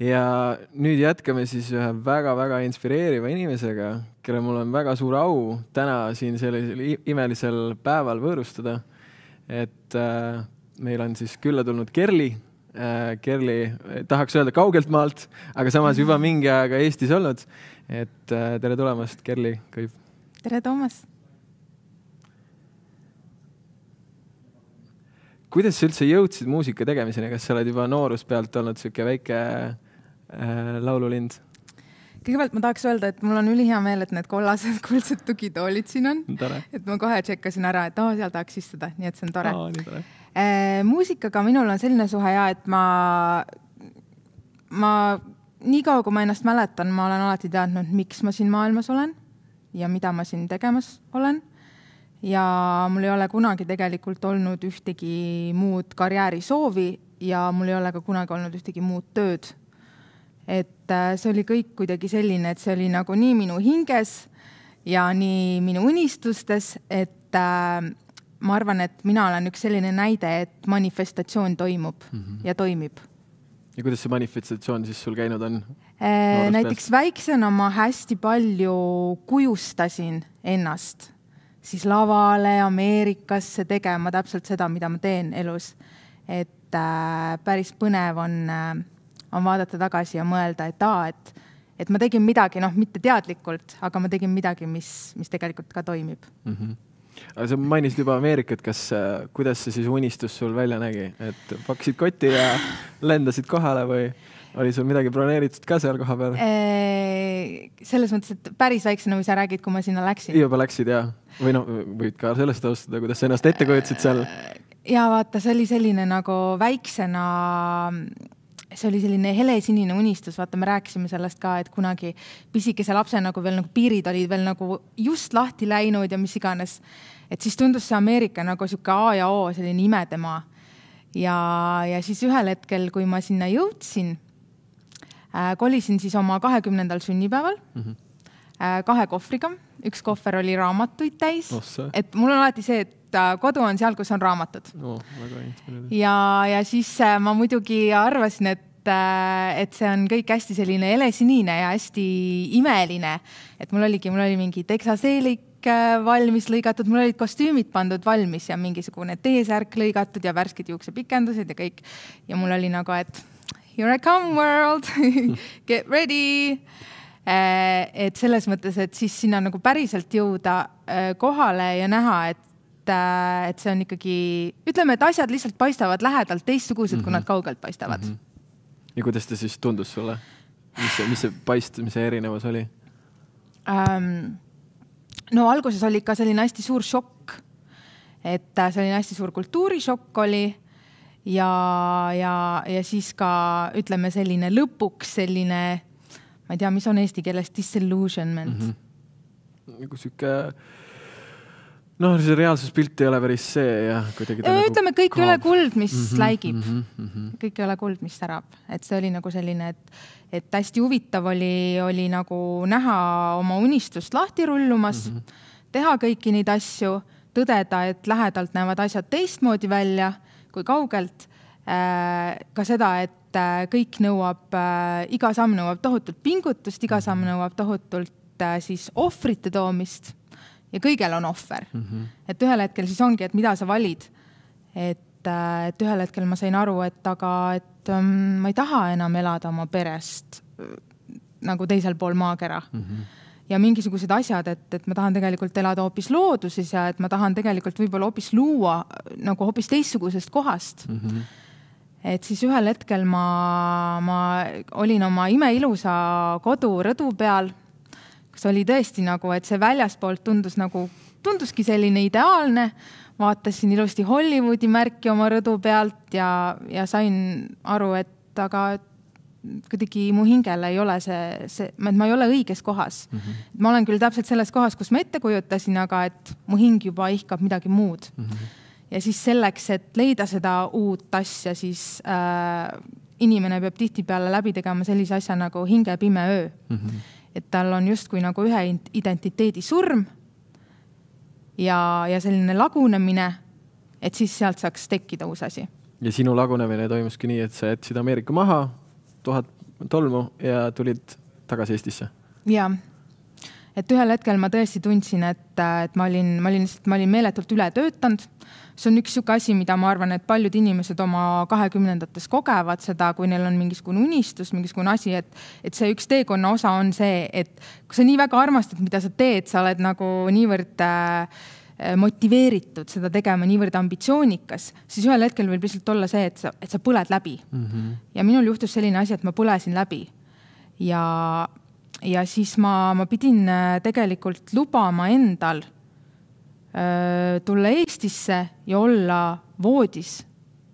ja nüüd jätkame siis ühe väga-väga inspireeriva inimesega, kelle mul on väga suur au täna siin sellisel imelisel päeval võõrustada. et äh, meil on siis külla tulnud Kerli äh,. Kerli, tahaks öelda kaugelt maalt, aga samas juba mingi aega Eestis olnud. et äh, tere tulemast, Kerli Kõiv. tere, Toomas kuidas sa üldse jõudsid muusika tegemiseni, kas sa oled juba noorust pealt olnud sihuke väike äh, laululind? kõigepealt ma tahaks öelda, et mul on ülihea meel, et need kollased kuldsed tugitoolid siin on. et ma kohe tšekkasin ära, et aa, seal tahaks istuda, nii et see on tore. Äh, muusikaga minul on selline suhe ja et ma, ma niikaua, kui ma ennast mäletan, ma olen alati teadnud, miks ma siin maailmas olen ja mida ma siin tegemas olen ja mul ei ole kunagi tegelikult olnud ühtegi muud karjäärisoovi ja mul ei ole ka kunagi olnud ühtegi muud tööd. Et äh, see oli kõik kuidagi selline, et see oli nagu nii minu hinges ja nii minu unistustes, et äh, ma arvan, et mina olen üks selline näide, et manifestatsioon toimub mm -hmm. ja toimib. ja kuidas see manifestatsioon siis sul käinud on? Äh, näiteks väiksena ma hästi palju kujustasin ennast siis lavale Ameerikasse tegema täpselt seda, mida ma teen elus. et äh, päris põnev on äh,, on vaadata tagasi ja mõelda, et aa, et, et ma tegin midagi, noh, mitte teadlikult, aga ma tegin midagi, mis, mis tegelikult ka toimib mm. -hmm aga sa mainisid juba Ameerikat, kas äh,, kuidas see siis unistus sul välja nägi, et pakkisid kotti ja lendasid kohale või? oli sul midagi broneeritud ka seal kohapeal? selles mõttes, et päris väiksena või sa räägid, kui ma sinna läksin? juba läksid ja, või noh, võid ka sellest alustada, kuidas sa ennast ette kujutasid seal? ja vaata, see oli selline nagu väiksena, see oli selline helesinine unistus, vaata, me rääkisime sellest ka, et kunagi pisikese lapse nagu veel nagu piirid olid veel nagu just lahti läinud ja mis iganes. et siis tundus see Ameerika nagu sihuke A ja O, selline imedemaa. ja, ja siis ühel hetkel, kui ma sinna jõudsin Äh, kolisin siis oma kahekümnendal sünnipäeval mm -hmm. kahe kohvriga, üks kohver oli raamatuid täis oh,, et mul on alati see, et äh, kodu on seal, kus on raamatud oh,. ja, ja siis ma muidugi arvasin, et et see on kõik hästi selline helesinine ja hästi imeline. et mul oligi, mul oli mingi teksaseelik valmis lõigatud, mul olid kostüümid pandud valmis ja mingisugune T-särk lõigatud ja värsked juuksepikendused ja kõik. ja mul oli nagu, et here I come world get ready. Et selles mõttes, et siis sinna nagu päriselt jõuda kohale ja näha, et, et see on ikkagi, ütleme, et asjad lihtsalt paistavad lähedalt teistsugused mm, -hmm. kui nad mhm. kaugelt paistavad mm. -hmm. ja kuidas ta siis tundus sulle? mis see, mis see paistmise erinevus oli um,? no alguses oli ikka selline hästi suur šokk. et selline hästi suur kultuurishokk oli ja, ja, ja siis ka ütleme selline lõpuks selline, ma ei tea, mis on eesti keeles disillusionment mm. -hmm. nagu sihuke noh, see reaalsuspilt ei ole päris see jah, kuidagi. Nagu ütleme, kõik kaab. ei ole kuld, mis mm -hmm, läigib mm. -hmm. kõik ei ole kuld, mis särab, et see oli nagu selline, et, et hästi huvitav oli, oli nagu näha oma unistust lahti rullumas mm, -hmm. teha kõiki neid asju, tõdeda, et lähedalt näevad asjad teistmoodi välja kui kaugelt. Äh, ka seda, et äh, kõik nõuab, äh, iga samm nõuab tohutult pingutust, iga samm nõuab tohutult siis ohvrite toomist ja kõigel on ohver mm. -hmm. et ühel hetkel siis ongi, et mida sa valid. et, et ühel hetkel ma sain aru, et aga, et um, ma ei taha enam elada oma perest nagu teisel pool maakera mm. -hmm ja mingisugused asjad, et, et ma tahan tegelikult elada hoopis looduses ja et ma tahan tegelikult võib-olla hoopis luua nagu hoopis teistsugusest kohast mm. -hmm. et siis ühel hetkel ma, ma olin oma imeilusa kodu rõdu peal, kus oli tõesti nagu, et see väljaspoolt tundus nagu, tunduski selline ideaalne vaatasin ilusti Hollywoodi märki oma rõdu pealt ja, ja sain aru, et aga kuidagi mu hingele ei ole see, see, et ma ei ole õiges kohas mm. -hmm. ma olen küll täpselt selles kohas, kus ma ette kujutasin, aga et mu hing juba ihkab midagi muud mm. -hmm. ja siis selleks, et leida seda uut asja, siis äh, inimene peab tihtipeale läbi tegema sellise asja nagu hingepime öö mm. -hmm. Et tal on justkui nagu ühe identiteedi surm ja, ja selline lagunemine, et siis sealt saaks tekkida uus asi. ja sinu lagunemine toimuski nii, et sa jätsid Ameerika maha tuhat tolmu ja tulid tagasi Eestisse. jaa, et ühel hetkel ma tõesti tundsin, et, et ma olin, ma olin lihtsalt, ma olin meeletult üle töötanud see on üks niisugune asi, mida ma arvan, et paljud inimesed oma kahekümnendates kogevad seda, kui neil on mingisugune unistus, mingisugune asi, et, et see üks teekonna osa on see, et kui sa nii väga armastad, mida sa teed, sa oled nagu niivõrd äh, motiveeritud seda tegema, niivõrd ambitsioonikas, siis ühel hetkel võib lihtsalt olla see, et sa, et sa põled läbi mm. -hmm. ja minul juhtus selline asi, et ma põlesin läbi ja, ja siis ma, ma pidin äh, tegelikult lubama endal Äh, tulla Eestisse ja olla voodis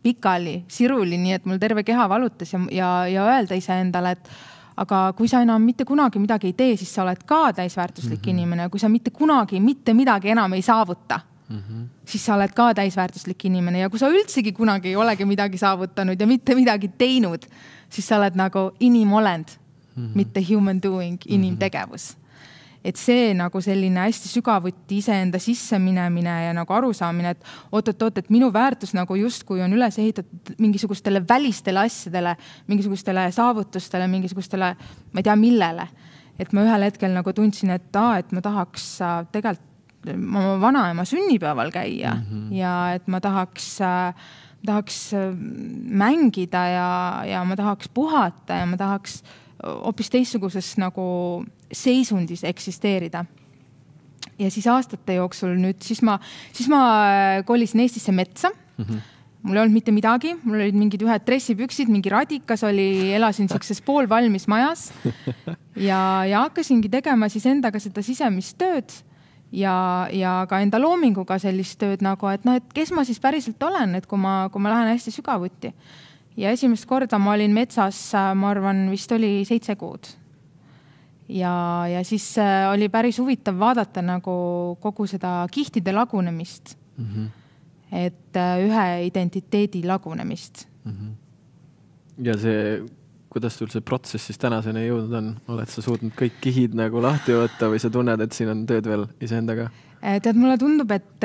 pikali, siruli, nii et mul terve keha valutas ja, ja, ja öelda iseendale, et aga kui sa enam mitte kunagi midagi ei tee, siis sa oled ka täisväärtuslik mm -hmm. inimene kui sa mitte kunagi mitte midagi enam ei saavuta mm, -hmm. siis sa oled ka täisväärtuslik inimene ja kui sa üldsegi kunagi ei olegi midagi saavutanud ja mitte midagi teinud, siis sa oled nagu inimolend mm, -hmm. mitte human doing, inimtegevus mm. -hmm et see nagu selline hästi sügavuti iseenda sisse minemine ja nagu arusaamine, et oot-oot-oot, et minu väärtus nagu justkui on üles ehitatud mingisugustele välistele asjadele, mingisugustele saavutustele, mingisugustele, ma ei tea, millele. et ma ühel hetkel nagu tundsin, et aa, et ma tahaks äh, tegelikult oma vanaema sünnipäeval käia mm -hmm. ja et ma tahaks äh, tahaks äh, mängida ja, ja ma tahaks puhata ja ma tahaks hoopis teistsuguses nagu seisundis eksisteerida. ja siis aastate jooksul nüüd, siis ma, siis ma äh, kolisin Eestisse metsa mm. -hmm mul ei olnud mitte midagi, mul olid mingid ühed dressipüksid, mingi radikas oli, elasin siukses poolvalmis majas ja, ja hakkasingi tegema siis endaga seda sisemist tööd ja, ja ka enda loominguga sellist tööd nagu, et noh, et kes ma siis päriselt olen, et kui ma, kui ma lähen hästi sügavuti. Ja esimest korda ma olin metsas, ma arvan, vist oli seitse kuud ja, ja siis äh, oli päris huvitav vaadata nagu kogu seda kihtide lagunemist mm. -hmm. et äh, ühe identiteedi lagunemist mm. -hmm. ja see, kuidas sul see protsess siis tänaseni jõudnud on, oled sa suutnud kõik kihid nagu lahti võtta või sa tunned, et siin on tööd veel iseendaga? Äh, tead, mulle tundub, et,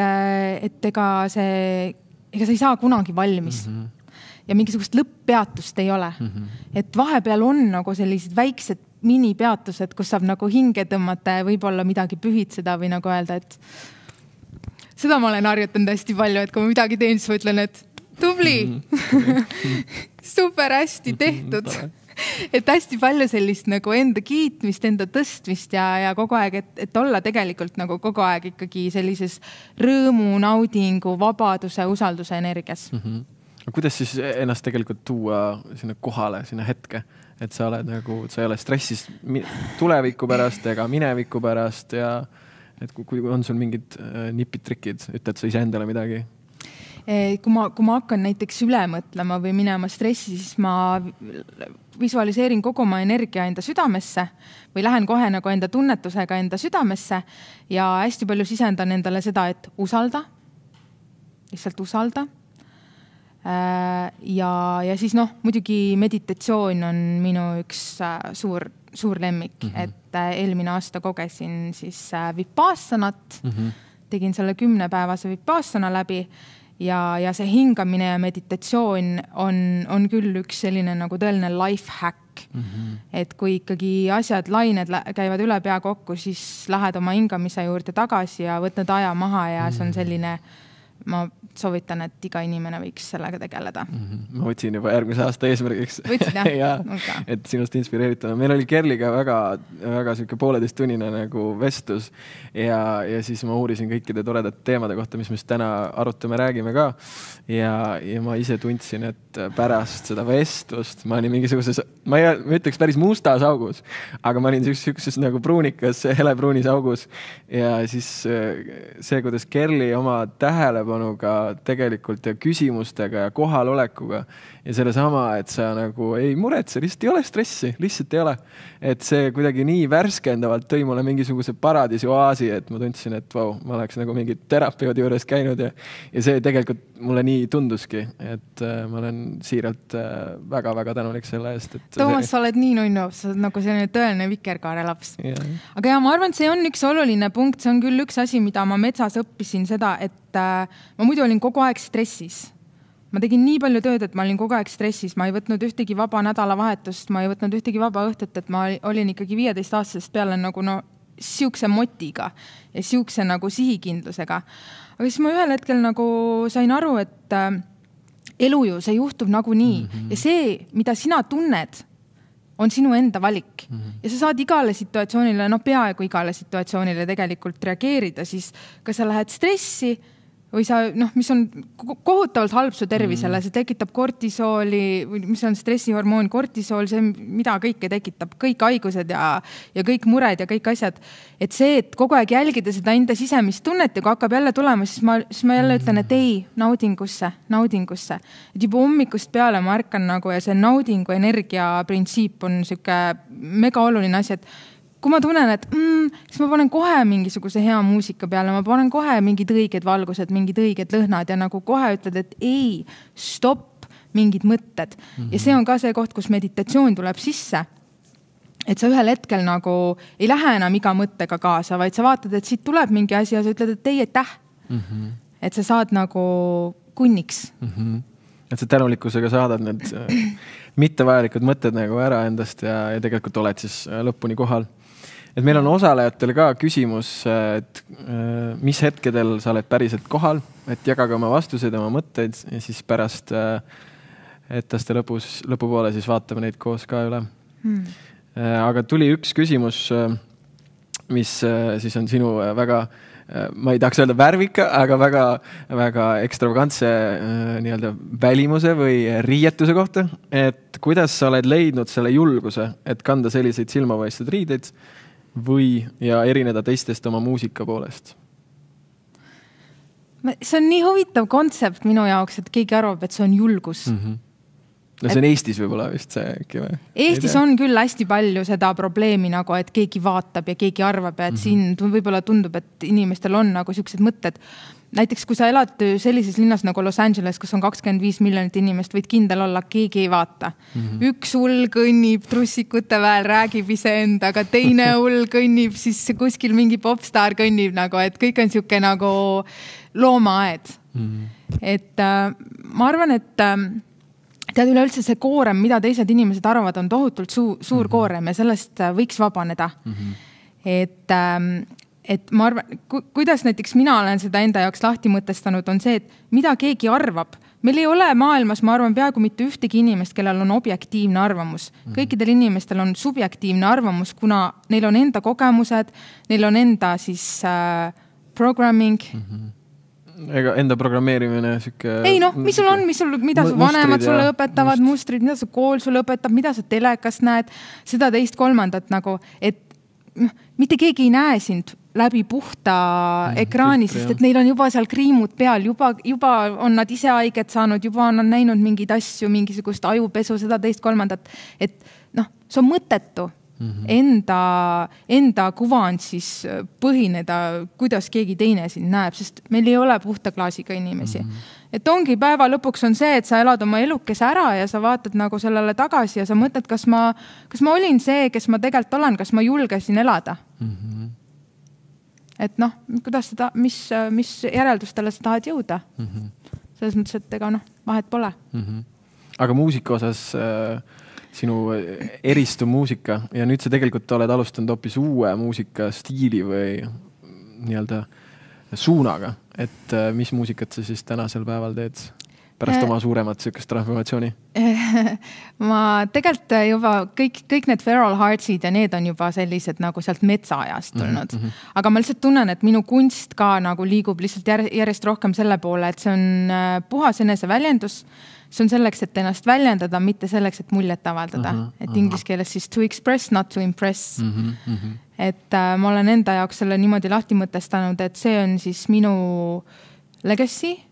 et ega see, ega sa ei saa kunagi valmis mm. -hmm ja mingisugust lõpp-peatust ei ole mm. -hmm. et vahepeal on nagu sellised väiksed minipeatused, kus saab nagu hinge tõmmata ja võib-olla midagi pühitseda või nagu öelda, et seda ma olen harjutanud hästi palju, et kui ma midagi teen, siis ma ütlen, et tubli super hästi tehtud et hästi palju sellist nagu enda kiitmist, enda tõstmist ja, ja kogu aeg, et, et olla tegelikult nagu kogu aeg ikkagi sellises rõõmu, naudingu, vabaduse, usalduse energias mm. -hmm. Kuidas siis ennast tegelikult tuua sinna kohale, sinna hetke? et sa oled nagu, sa ei ole stressis tuleviku pärast ega mineviku pärast ja et kui, kui on sul mingid äh, nipid-trikid, ütled sa iseendale midagi? kui ma, kui ma hakkan näiteks üle mõtlema või minema stressi, siis ma visualiseerin kogu oma energia enda südamesse või lähen kohe nagu enda tunnetusega enda südamesse ja hästi palju sisendan endale seda, et usalda, lihtsalt usalda ja, ja siis noh, muidugi meditatsioon on minu üks äh, suur, suur lemmik mm, -hmm. et äh, eelmine aasta kogesin siis Vipassanat mm, -hmm. tegin selle kümnepäevase Vipassana läbi ja, ja see hingamine ja meditatsioon on, on küll üks selline nagu tõeline life hack mm. -hmm. et kui ikkagi asjad, lained käivad üle pea kokku, siis lähed oma hingamise juurde tagasi ja võtad aja maha ja mm -hmm. see on mhm. selline, ma soovitan, et iga inimene võiks sellega tegeleda mm. -hmm. ma võtsin juba järgmise aasta eesmärgiks. võtsid jah ja, okay. et sinust inspireerituna. meil oli Kerliga väga, väga sihuke pooleteisttunnine nagu vestlus ja, ja siis ma uurisin kõikide toredate teemade kohta, mis me siis täna arutame, räägime ka. ja, ja ma ise tundsin, et pärast seda vestlust ma olin mingisuguses, ma ei, ma ütleks päris mustas augus, aga ma olin sihukeses nagu pruunikas, helepruunis augus ja siis see, kuidas Kerli oma tähelepanuga tegelikult ja küsimustega ja kohalolekuga ja sellesama, et sa nagu ei muretse, lihtsalt ei ole stressi, lihtsalt ei ole. et see kuidagi nii värskendavalt tõi mulle mingisuguse paradiisi oaasi, et ma tundsin, et vau, ma oleks nagu mingi terapeudi juures käinud ja, ja see tegelikult mulle nii tunduski, et äh, ma olen siiralt väga-väga äh, tänulik selle eest, et. Toomas, sa oled nii nunnu, sa oled nagu selline tõeline vikerkaarelaps yeah.. aga ja ma arvan, et see on üks oluline punkt, see on küll üks asi, mida ma metsas õppisin seda, et äh, ma muidu olin kogu aeg stressis ma tegin nii palju tööd, et ma olin kogu aeg stressis, ma ei võtnud ühtegi vaba nädalavahetust, ma ei võtnud ühtegi vaba õhtut, et ma olin ikkagi viieteistaastasest peale nagu no siukse motiga ja siukse nagu sihikindlusega. aga siis ma ühel hetkel nagu sain aru, et äh, elu ju, see juhtub nagunii mm -hmm. ja see, mida sina tunned, on sinu enda valik mm. -hmm. ja sa saad igale situatsioonile, noh, peaaegu igale situatsioonile tegelikult reageerida, siis kas sa lähed stressi või sa noh, mis on kohutavalt halb su tervisele mm., see tekitab kortisooli või mis on stressihormoon, kortisool, see, mida kõike tekitab, kõik haigused ja, ja kõik mured ja kõik asjad. et see, et kogu aeg jälgida seda enda sisemist tunnet ja kui hakkab jälle tulema, siis ma, siis ma jälle ütlen, et ei, naudingusse, naudingusse. et juba hommikust peale ma ärkan nagu ja see naudingu energia printsiip on sihuke mega oluline asi, et kui ma tunnen, et mm, siis ma panen kohe mingisuguse hea muusika peale, ma panen kohe mingid õiged valgused, mingid õiged lõhnad ja nagu kohe ütled, et ei, stopp, mingid mõtted mm. -hmm. ja see on ka see koht, kus meditatsioon tuleb sisse. et sa ühel hetkel nagu ei lähe enam iga mõttega kaasa, vaid sa vaatad, et siit tuleb mingi asi ja sa ütled, et ei, aitäh mm. -hmm. et sa saad nagu kunniks mm. -hmm. et sa tänulikkusega saadad need äh, mittevajalikud mõtted nagu ära endast ja, ja tegelikult oled siis äh, lõpuni kohal et meil on osalejatel ka küsimus, et äh, mis hetkedel sa oled päriselt kohal, et jagage oma vastuseid, oma mõtteid ja siis pärast äh, etteaste lõpus, lõpupoole siis vaatame neid koos ka üle. Hmm.. Äh, aga tuli üks küsimus, mis siis on sinu väga ma ei tahaks öelda värvika, aga väga-väga ekstravagantse nii-öelda välimuse või riietuse kohta. et kuidas sa oled leidnud selle julguse, et kanda selliseid silmapaistvaid riideid või, ja erineda teistest oma muusika poolest? see on nii huvitav kontsept minu jaoks, et keegi arvab, et see on julgus mm. -hmm no see on et... Eestis võib-olla vist see äkki või? Eestis on küll hästi palju seda probleemi nagu, et keegi vaatab ja keegi arvab ja et mm -hmm. siin võib-olla tundub, et inimestel on nagu siuksed mõtted näiteks kui sa elad sellises linnas nagu Los Angeles, kus on kakskümmend viis miljonit inimest, võid kindel olla, keegi ei vaata mm. -hmm. üks hull kõnnib trussikute väel, räägib iseendaga, teine hull kõnnib siis kuskil mingi popstaar kõnnib nagu, et kõik on sihuke nagu loomaaed mm. -hmm. et äh, ma arvan, et äh, tead, üleüldse see koorem, mida teised inimesed arvavad, on tohutult suur, suur mm -hmm. koorem ja sellest äh, võiks vabaneda mm. -hmm. et ähm, et ma arvan ku,, kuidas näiteks mina olen seda enda jaoks lahti mõtestanud, on see, et mida keegi arvab. meil ei ole maailmas, ma arvan, peaaegu mitte ühtegi inimest, kellel on objektiivne arvamus. Mhm. kõikidel inimestel on subjektiivne arvamus, kuna neil on enda kogemused, neil on enda siis äh, programming mm. -hmm ega enda programmeerimine sihuke. ei noh, mis sul on, mis sul, mida su vanemad sulle õpetavad, mustrid, mida su kool sulle õpetab, mida sa telekast näed, seda teist-kolmandat nagu, et noh, mitte keegi ei näe sind läbi puhta mm, ekraani, sest et neil on juba seal kriimud peal, juba, juba on nad ise haiget saanud, juba on nad näinud mingeid asju, mingisugust ajupesu, seda, teist-kolmandat. et noh, see on mõttetu mm -hmm. enda, enda kuvand siis põhineda, kuidas keegi teine sind näeb, sest meil ei ole puhta klaasiga inimesi mm. -hmm et ongi päeva lõpuks on see, et sa elad oma elukese ära ja sa vaatad nagu sellele tagasi ja sa mõtled, kas ma, kas ma olin see, kes ma tegelikult olen, kas ma julgesin elada mm. -hmm et noh, kuidas seda, mis, mis järeldustele sa tahad jõuda mm. -hmm. selles mõttes, et ega noh, vahet pole mm. -hmm. aga muusika osas äh, sinu eristuv muusika ja nüüd sa tegelikult oled alustanud hoopis uue muusikastiili või nii-öelda suunaga, et äh, mis muusikat sa siis tänasel päeval teed? Pärast oma suuremat sihukest transformatsiooni ma tegelikult juba kõik, kõik need Feral Heartsid ja need on juba sellised nagu sealt metsaajast mhm, tulnud mm. -hmm. aga ma lihtsalt tunnen, et minu kunst ka nagu liigub lihtsalt järjest rohkem selle poole, et see on äh, puhas eneseväljendus. see on selleks, et ennast väljendada, mitte selleks, et muljet avaldada mm, -hmm, et inglise keeles siis to express, not to impress mm. -hmm. et äh, ma olen enda jaoks selle niimoodi lahti mõtestanud, et see on siis minu legacy?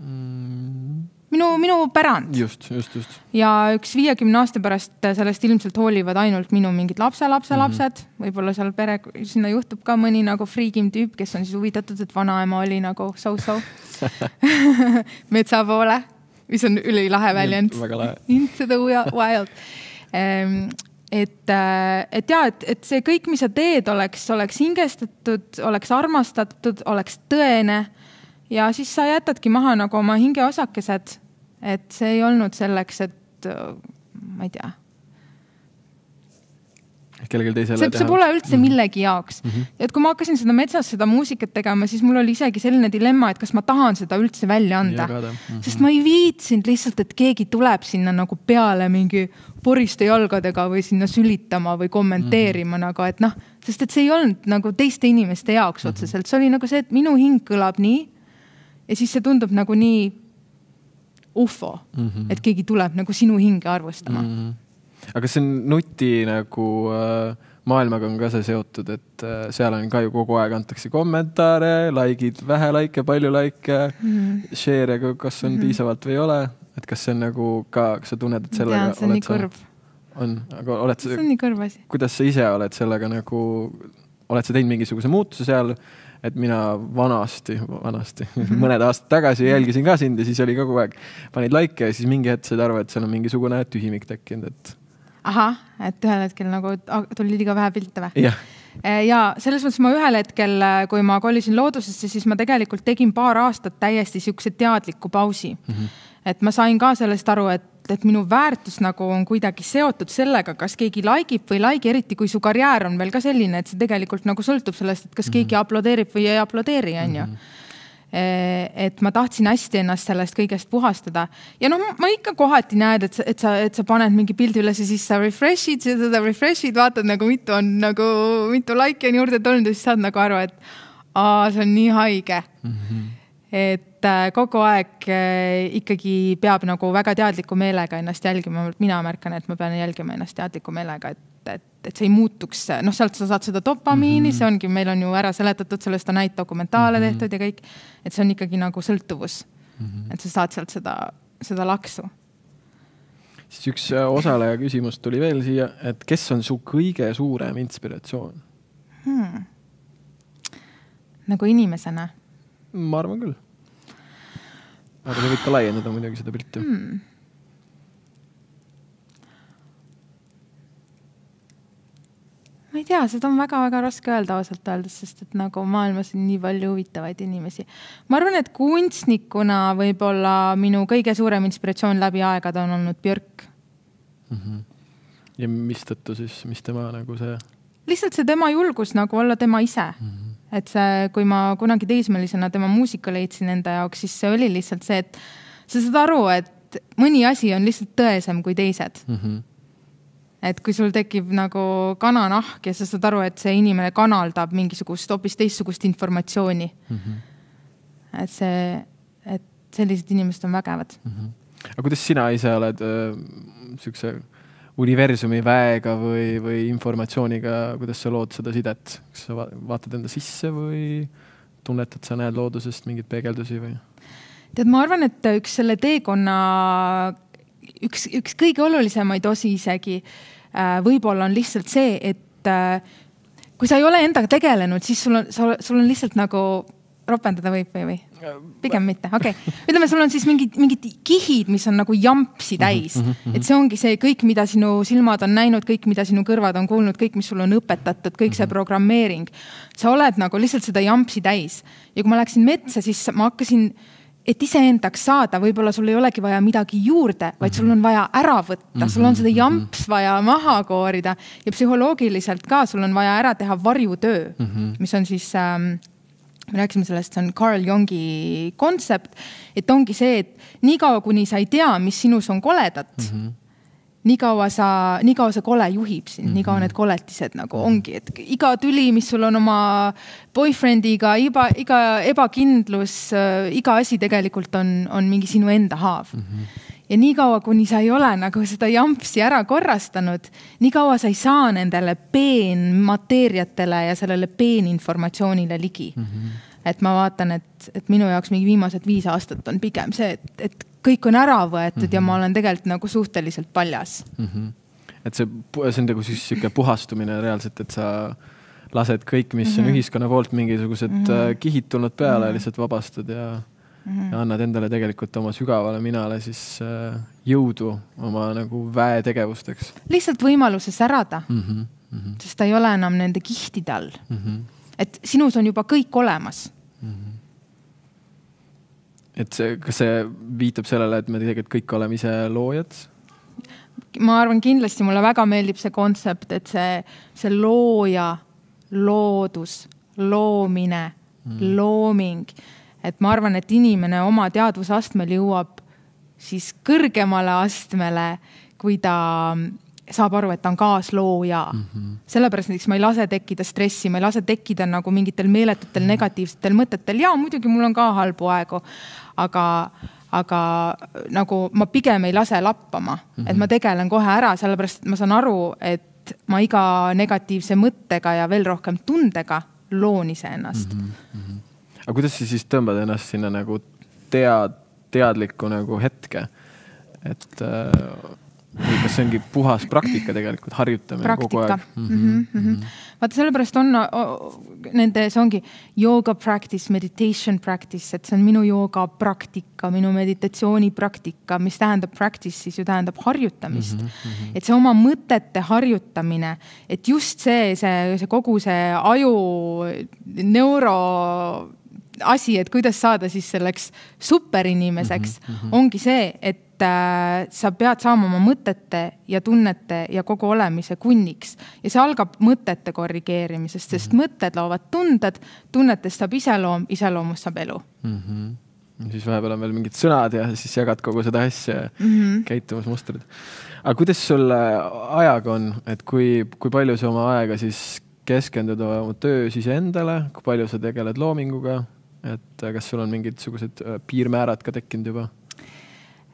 Minu, minu pärand. just, just, just. ja üks viiekümne aasta pärast sellest ilmselt hoolivad ainult minu mingid lapselapselapsed mm -hmm., võib-olla seal pere, sinna juhtub ka mõni nagu friigim tüüp, kes on siis huvitatud, et vanaema oli nagu so-so metsa poole, mis on ülilahe väljend. väga lahe. Into the wild et, äh, et ja, et, et see kõik, mis sa teed, oleks, oleks hingestatud, oleks armastatud, oleks tõene ja siis sa jätadki maha nagu oma hingeosakesed. et see ei olnud selleks, et ma ei tea kellelgi teisele see, see pole üldse mhm. millegi jaoks mm. -hmm. et kui ma hakkasin seda metsas seda muusikat tegema, siis mul oli isegi selline dilemma, et kas ma tahan seda üldse välja anda. Mm -hmm. sest ma ei viitsinud lihtsalt, et keegi tuleb sinna nagu peale mingi poriste jalgadega või sinna sülitama või kommenteerima mm -hmm. nagu, et noh, sest et see ei olnud nagu teiste inimeste jaoks mm -hmm. otseselt, see oli nagu see, et minu hing kõlab nii. Ja siis see tundub nagu nii ufo mm, -hmm. et keegi tuleb nagu sinu hinge arvustama mm. -hmm aga see on nuti nagu äh, maailmaga on ka see seotud, et äh, seal on ka ju kogu aeg antakse kommentaare, like'id, vähe likee, palju likee mm, -hmm. share'e, kas on mm -hmm. piisavalt või ei ole, et kas see on nagu ka, kas sa tunned, et sellega see on nii kõrv. on, aga oled sa, see on nii kõrv asi. kuidas sa ise oled sellega nagu, oled sa teinud mingisuguse muutuse seal? Et mina vanasti, vanasti mm, -hmm. mõned aastad tagasi jälgisin ka sind ja siis oli kogu aeg, panid likee ja siis mingi hetk said aru, et seal on mingisugune tühimik tekkinud, et ahah, et ühel hetkel nagu tuli liiga vähe pilte või? jah eh, ja selles mõttes ma ühel hetkel, kui ma kolisin loodusesse, siis ma tegelikult tegin paar aastat täiesti siukse teadliku pausi mm. -hmm. et ma sain ka sellest aru, et, et minu väärtus nagu on kuidagi seotud sellega, kas keegi like ib või ei like'i, eriti kui su karjäär on veel ka selline, et see tegelikult nagu sõltub sellest, et kas mm -hmm. keegi aplodeerib või ei aplodeeri, onju mhm. Eh, et ma tahtsin hästi ennast sellest kõigest puhastada ja noh, ma ikka kohati näed, et sa, et sa, et sa paned mingi pildi üles ja siis sa refresh'id seda, refresh'id, vaatad nagu mitu on nagu, mitu like'i on juurde tulnud ja siis saad nagu aru, et aa, see on nii haige mm. -hmm. Et äh, kogu aeg äh, ikkagi peab nagu väga teadliku meelega ennast jälgima, mina märkan, et ma pean jälgima ennast teadliku meelega, et et, et see ei muutuks, noh, sealt sa saad seda dopamiini mm, -hmm. see ongi, meil on ju ära seletatud, sellest on häid dokumentaale mm -hmm. tehtud ja kõik. et see on ikkagi nagu sõltuvus mm. -hmm. et sa saad sealt seda, seda laksu. siis üks äh, osaleja küsimus tuli veel siia, et kes on su kõige suurem inspiratsioon hmm.? nagu inimesena? Ma arvan küll. aga sa võid ka laiendada muidugi seda pilti hmm ma ei tea, seda on väga-väga raske öelda ausalt öeldes, sest et nagu maailmas on nii palju huvitavaid inimesi. ma arvan, et kunstnikuna võib-olla minu kõige suurem inspiratsioon läbi aegade on olnud Björk mm. -hmm. ja mistõttu siis, mis tema nagu see? lihtsalt see tema julgus nagu olla tema ise mm. -hmm. Et see, kui ma kunagi teismelisena tema muusika leidsin enda jaoks, siis see oli lihtsalt see, et sa saad aru, et mõni asi on lihtsalt tõesem kui teised mm. -hmm et kui sul tekib nagu kananahk ja sa saad aru, et see inimene kanaldab mingisugust hoopis teistsugust informatsiooni mm. -hmm. et see, et sellised inimesed on vägevad mm. -hmm. aga kuidas sina ise oled äh, siukse universumi väega või, või informatsiooniga, kuidas sa lood seda sidet, kas sa vaatad enda sisse või tunnetad, sa näed loodusest mingeid peegeldusi või? tead, ma arvan, et üks selle teekonna üks, üks kõige olulisemaid osi isegi äh, võib-olla on lihtsalt see, et äh, kui sa ei ole endaga tegelenud, siis sul on, sul on lihtsalt nagu ropendada võib või, või? pigem mitte, okei okay.. ütleme, sul on siis mingid, mingid kihid, mis on nagu jampsi mhm, täis mm. -hmm. et see ongi see kõik, mida sinu silmad on näinud, kõik, mida sinu kõrvad on kuulnud, kõik, mis sulle on õpetatud, kõik see mhm. programmeering. sa oled nagu lihtsalt seda jampsi täis ja kui ma läksin metsa, siis ma hakkasin et iseendaks saada, võib-olla sul ei olegi vaja midagi juurde, vaid sul on vaja ära võtta, sul on seda jamps vaja maha koorida ja psühholoogiliselt ka sul on vaja ära teha varjutöö mm, -hmm. mis on siis ähm, me rääkisime sellest, see on Carl Jungi kontsept, et ongi see, et niikaua, kuni sa ei tea, mis sinus on koledat mm, -hmm nii kaua sa, nii kaua see kole juhib sind mm, -hmm. nii kaua mhm. need koletised nagu ongi, et iga tüli, mis sul on oma boyfriend'iga, iga, iga ebakindlus iga asi tegelikult on, on mingi sinu enda haav mm. -hmm ja niikaua, kuni sa ei ole nagu seda jampsi ära korrastanud, nii kaua sa ei saa nendele peenmateeriatele ja sellele peeninformatsioonile ligi mm. -hmm. et ma vaatan, et, et minu jaoks mingi viimased viis aastat on pigem see, et, et kõik on ära võetud mm -hmm. ja ma mhm. olen tegelikult nagu suhteliselt paljas mm. -hmm. et see, see on nagu siis sihuke puhastumine reaalselt, et sa lased kõik, mis mm -hmm. on mhm. ühiskonna poolt mingisugused mm -hmm. kihid tulnud peale mm, -hmm. lihtsalt vabastad ja mm -hmm. ja annad endale tegelikult oma sügavale minale siis äh, jõudu oma nagu väetegevusteks. lihtsalt võimaluse särada mm. -hmm. Mm -hmm. sest ta ei ole enam nende kihtide all mm. -hmm. et sinus on juba kõik olemas mm. -hmm et see, kas see viitab sellele, et me tegelikult kõik oleme ise loojad? ma arvan, kindlasti mulle väga meeldib see kontsept, et see, see looja, loodus, loomine mm., looming, et ma arvan, et inimene oma teadvusastmel jõuab siis kõrgemale astmele, kui ta saab aru, et ta on kaaslooja mm. -hmm. sellepärast näiteks ma ei lase tekkida stressi, ma ei lase tekkida nagu mingitel meeletutel negatiivsetel mõtetel ja muidugi mul on ka halbu aegu, aga, aga nagu ma pigem ei lase lappama mm, -hmm. et ma tegelen kohe ära, sellepärast et ma saan aru, et ma iga negatiivse mõttega ja veel rohkem tundega loon iseennast mm. -hmm. Aga kuidas sa siis tõmbad ennast sinna nagu tead, teadliku nagu hetke, et äh kas see ongi puhas praktika tegelikult, harjutamine praktika. kogu aeg mm? -hmm, mm -hmm. vaata, sellepärast on nende, see ongi yoga practice, meditation practice, et see on minu jooga praktika, minu meditatsiooni praktika, mis tähendab practice siis ju tähendab harjutamist mm. -hmm. et see oma mõtete harjutamine, et just see, see, see kogu see aju neuro asi, et kuidas saada siis selleks superinimeseks mm, -hmm. ongi see, et äh, sa pead saama oma mõtete ja tunnete ja kogu olemise kunniks ja see algab mõtete korrigeerimisest, sest mm -hmm. mõtted loovad tunded, tunnetest saab iseloom, iseloomust saab elu mm. -hmm siis vahepeal on veel mingid sõnad ja siis jagad kogu seda asja ja mm -hmm. käitumismustrid. aga kuidas sul ajaga on, et kui, kui palju sa oma aega siis keskendud oma töös iseendale, kui palju sa tegeled loominguga, et kas sul on mingisugused äh, piirmäärad ka tekkinud juba?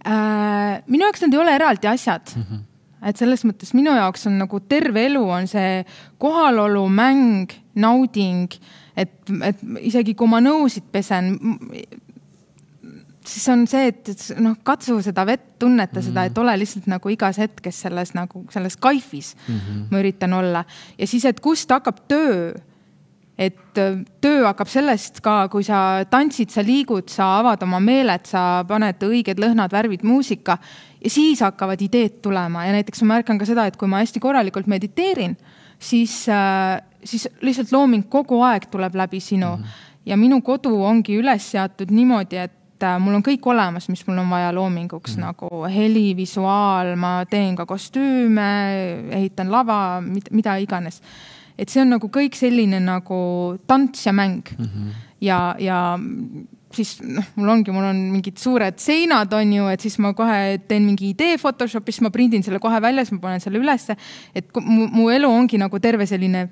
äh,? minu jaoks need ei ole eraldi asjad mm. -hmm. et selles mõttes minu jaoks on nagu terve elu on see kohalolu, mäng, nauding, et, et isegi kui ma nõusid pesen, siis on see, et, et noh, katsu seda vett, tunneta mm -hmm. seda, et ole lihtsalt nagu igas hetkes selles nagu selles kaifis mm. -hmm. ma üritan olla ja siis, et kust hakkab töö et äh, töö hakkab sellest ka, kui sa tantsid, sa liigud, sa avad oma meeled, sa paned õiged lõhnad, värvid, muusika ja siis hakkavad ideed tulema. Ja näiteks ma märkan ka seda, et kui ma hästi korralikult mediteerin, siis, äh, siis lihtsalt looming kogu aeg tuleb läbi sinu. Mm -hmm. ja minu kodu ongi üles seatud niimoodi, et äh, mul on kõik olemas, mis mul on vaja loominguks mm, nagu heli, visuaal, ma teen ka kostüüme, ehitan lava, mida iganes et see on nagu kõik selline nagu tants ja mäng mm. -hmm. ja, ja siis noh, mul ongi, mul on mingid suured seinad, on ju, et siis ma kohe teen mingi idee Photoshopis, ma prindin selle kohe välja, siis ma panen selle ülesse. et mu, mu elu ongi nagu terve selline,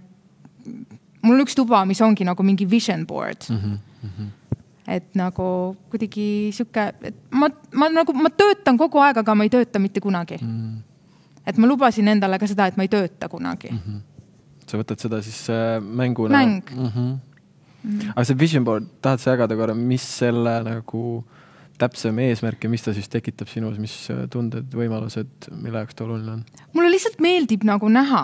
mul on üks tuba, mis ongi nagu mingi vision board mm. -hmm. et nagu kuidagi sihuke, et ma, ma nagu, ma töötan kogu aeg, aga ma ei tööta mitte kunagi mm. -hmm. et ma lubasin endale ka seda, et ma ei tööta kunagi mm. -hmm sa võtad seda siis äh, mänguna? mäng mm. -hmm. Mm -hmm. aga see vision board, tahad sa jagada korra, mis selle nagu täpsem eesmärk ja mis ta siis tekitab sinus, mis äh, tunded, võimalused, mille jaoks ta oluline on? mulle lihtsalt meeldib nagu näha,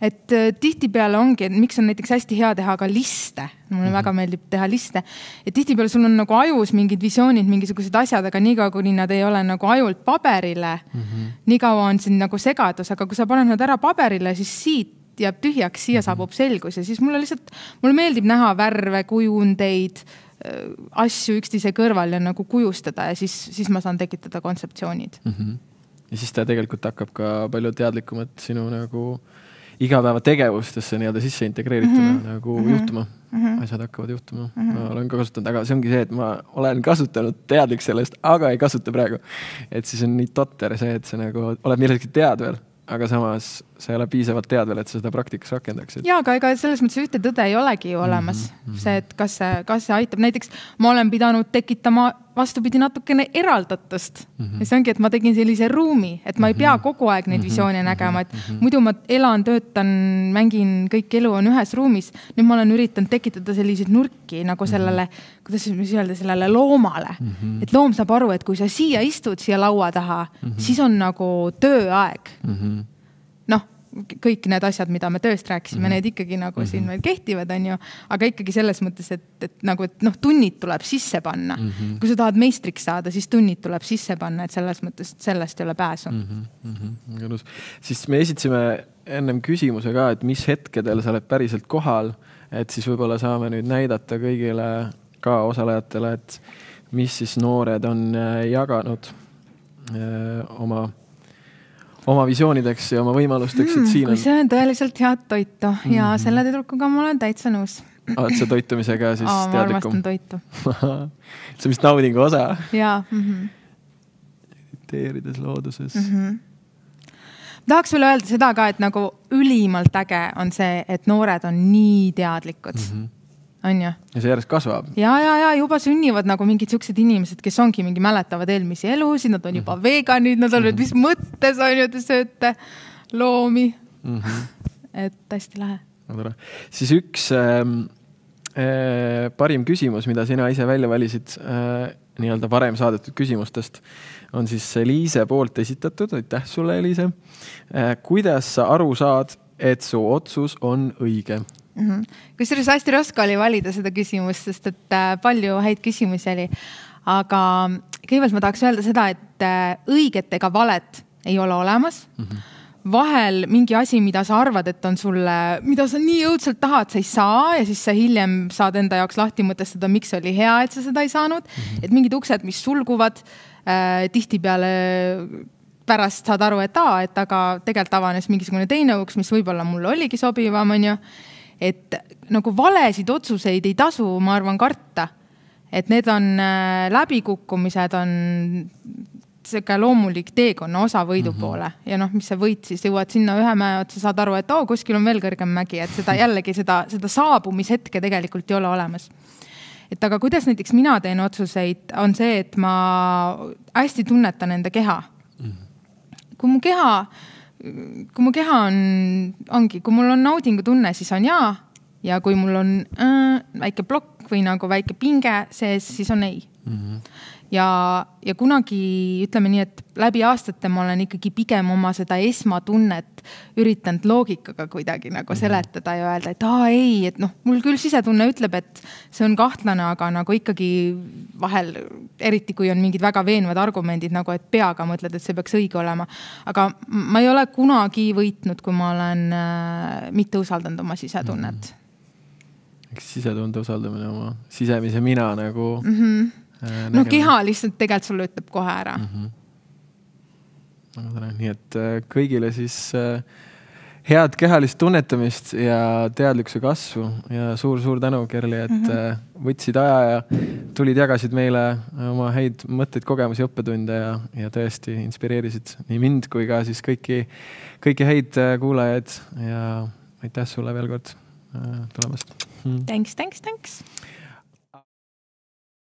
et äh, tihtipeale ongi, et miks on näiteks hästi hea teha ka liste, mulle mm -hmm. väga meeldib teha liste, et tihtipeale sul on nagu ajus mingid visioonid, mingisugused asjad, aga niikaua, kuni nad ei ole nagu ajult paberile mm, -hmm. nii kaua on siin nagu segadus, aga kui sa paned nad ära paberile, siis siit jääb tühjaks, siia mhm. saabub selgus ja siis mulle lihtsalt, mulle meeldib näha värve, kujundeid, äh, asju üksteise kõrval ja nagu kujustada ja siis, siis ma saan tekitada kontseptsioonid mm. -hmm. ja siis ta tegelikult hakkab ka palju teadlikumalt sinu nagu igapäevategevustesse nii-öelda sisse integreerituna mm -hmm. nagu mm -hmm. juhtuma mm. -hmm. asjad hakkavad juhtuma mm. -hmm. ma olen ka kasutanud, aga see ongi see, et ma olen kasutanud, teadlik sellest, aga ei kasuta praegu. et siis on nii totter see, et sa nagu oled millestki teadvel aga samas sa ei ole piisavalt teadvel, et sa seda praktikas rakendaksid. ja, aga ega selles mõttes ühte tõde ei olegi ju olemas mm. -hmm. see, et kas see, kas see aitab, näiteks ma olen pidanud tekitama vastupidi natukene eraldatust mm. -hmm. ja see ongi, et ma tegin sellise ruumi, et ma ei pea mhm. kogu aeg neid mhm. visioone nägema, et mm -hmm. muidu ma elan, töötan, mängin, kõik elu on ühes ruumis. nüüd ma olen üritanud tekitada selliseid nurki nagu mhm. sellele, kuidas siis öelda, sellele loomale mm. -hmm. et loom saab aru, et kui sa siia istud, siia laua taha mm, -hmm. siis on nagu tööaeg mm. -hmm kõik need asjad, mida me tööst rääkisime mm, -hmm. need ikkagi nagu mm -hmm. siin veel kehtivad, on ju. aga ikkagi selles mõttes, et, et nagu, et noh, tunnid tuleb sisse panna mm. -hmm. kui sa tahad meistriks saada, siis tunnid tuleb sisse panna, et selles mõttes sellest ei ole pääsu mm. -hmm. ilus, siis me esitasime ennem küsimuse ka, et mis hetkedel sa oled päriselt kohal, et siis võib-olla saame nüüd näidata kõigile ka osalejatele, et mis siis noored on äh, jaganud oma, oma visioonideks ja oma võimalusteks, et mm, siin on. kui söön tõeliselt head toitu mm -hmm. ja mhm. selle tüdrukuga ma olen täitsa nõus oled sa toitumisega siis Aa, teadlikum? ma armastan toitu see on vist naudingu osa. jaa mm -hmm.. mediteerides looduses mm. -hmm tahaks veel öelda seda ka, et nagu ülimalt äge on see, et noored on nii teadlikud mm. -hmm on ju. ja see järjest kasvab. ja, ja, ja juba sünnivad nagu mingid siuksed inimesed, kes ongi mingi mäletavad eelmisi elusid, nad on juba mm -hmm. veganid, nad on nüüd, mis mõttes on ju, te sööte loomi mm. -hmm. et hästi lahe. tore, siis üks äh, äh, parim küsimus, mida sina ise välja valisid äh, nii-öelda varem saadetud küsimustest, on siis Liise poolt esitatud, aitäh sulle, Liise äh,. kuidas sa aru saad, et su otsus on õige? Mm -hmm.. kusjuures hästi raske oli valida seda küsimust, sest et äh, palju häid küsimusi oli. aga kõigepealt ma tahaks öelda seda, et äh, õiget ega valet ei ole olemas mm. -hmm vahel mingi asi, mida sa arvad, et on sulle, mida sa nii õudselt tahad, sa ei saa ja siis sa hiljem saad enda jaoks lahti mõtestada, miks oli hea, et sa seda ei saanud mm. -hmm. et mingid uksed, mis sulguvad äh,, tihtipeale pärast saad aru, et aa, et aga tegelikult avanes mingisugune teine uks, mis võib-olla mulle oligi sobivam, onju et nagu valesid otsuseid ei tasu, ma arvan, karta. et need on äh, läbikukkumised, on sihuke loomulik teekonna osa võidu mm -hmm. poole ja noh, mis see võit siis, jõuad sinna ühe mäe otsa, saad aru, et oo oh,, kuskil on veel kõrgem mägi, et seda jällegi seda, seda saabumishetke tegelikult ei ole olemas. et aga kuidas näiteks mina teen otsuseid, on see, et ma hästi tunnetan enda keha mm. -hmm. kui mu keha kui mu keha on, ongi, kui mul on naudingutunne, siis on jaa. ja kui mul on äh, väike plokk või nagu väike pinge sees, siis on ei mm. -hmm ja, ja kunagi ütleme nii, et läbi aastate ma olen ikkagi pigem oma seda esmatunnet üritanud loogikaga kuidagi nagu mhm. seletada ja öelda, et aa ei, et noh, mul küll sisetunne ütleb, et see on kahtlane, aga nagu ikkagi vahel, eriti kui on mingid väga veenvad argumendid nagu, et peaga mõtled, et see peaks õige olema. aga ma ei ole kunagi võitnud, kui ma olen äh, mitte usaldanud oma sisetunnet mm. -hmm. eks sisetunde usaldamine oma sisemise mina nagu mm. -hmm Äh, no keha lihtsalt tegelikult sulle ütleb kohe ära mm. -hmm. väga tore, nii et äh, kõigile siis äh, head kehalist tunnetamist ja teadlikkuse kasvu ja suur-suur tänu, Kerli, et mm -hmm. võtsid aja ja tulid, jagasid meile oma häid mõtteid, kogemusi, õppetunde ja, ja tõesti inspireerisid nii mind kui ka siis kõiki, kõiki häid kuulajaid ja aitäh sulle veel kord tulemast. Thanks, thanks, thanks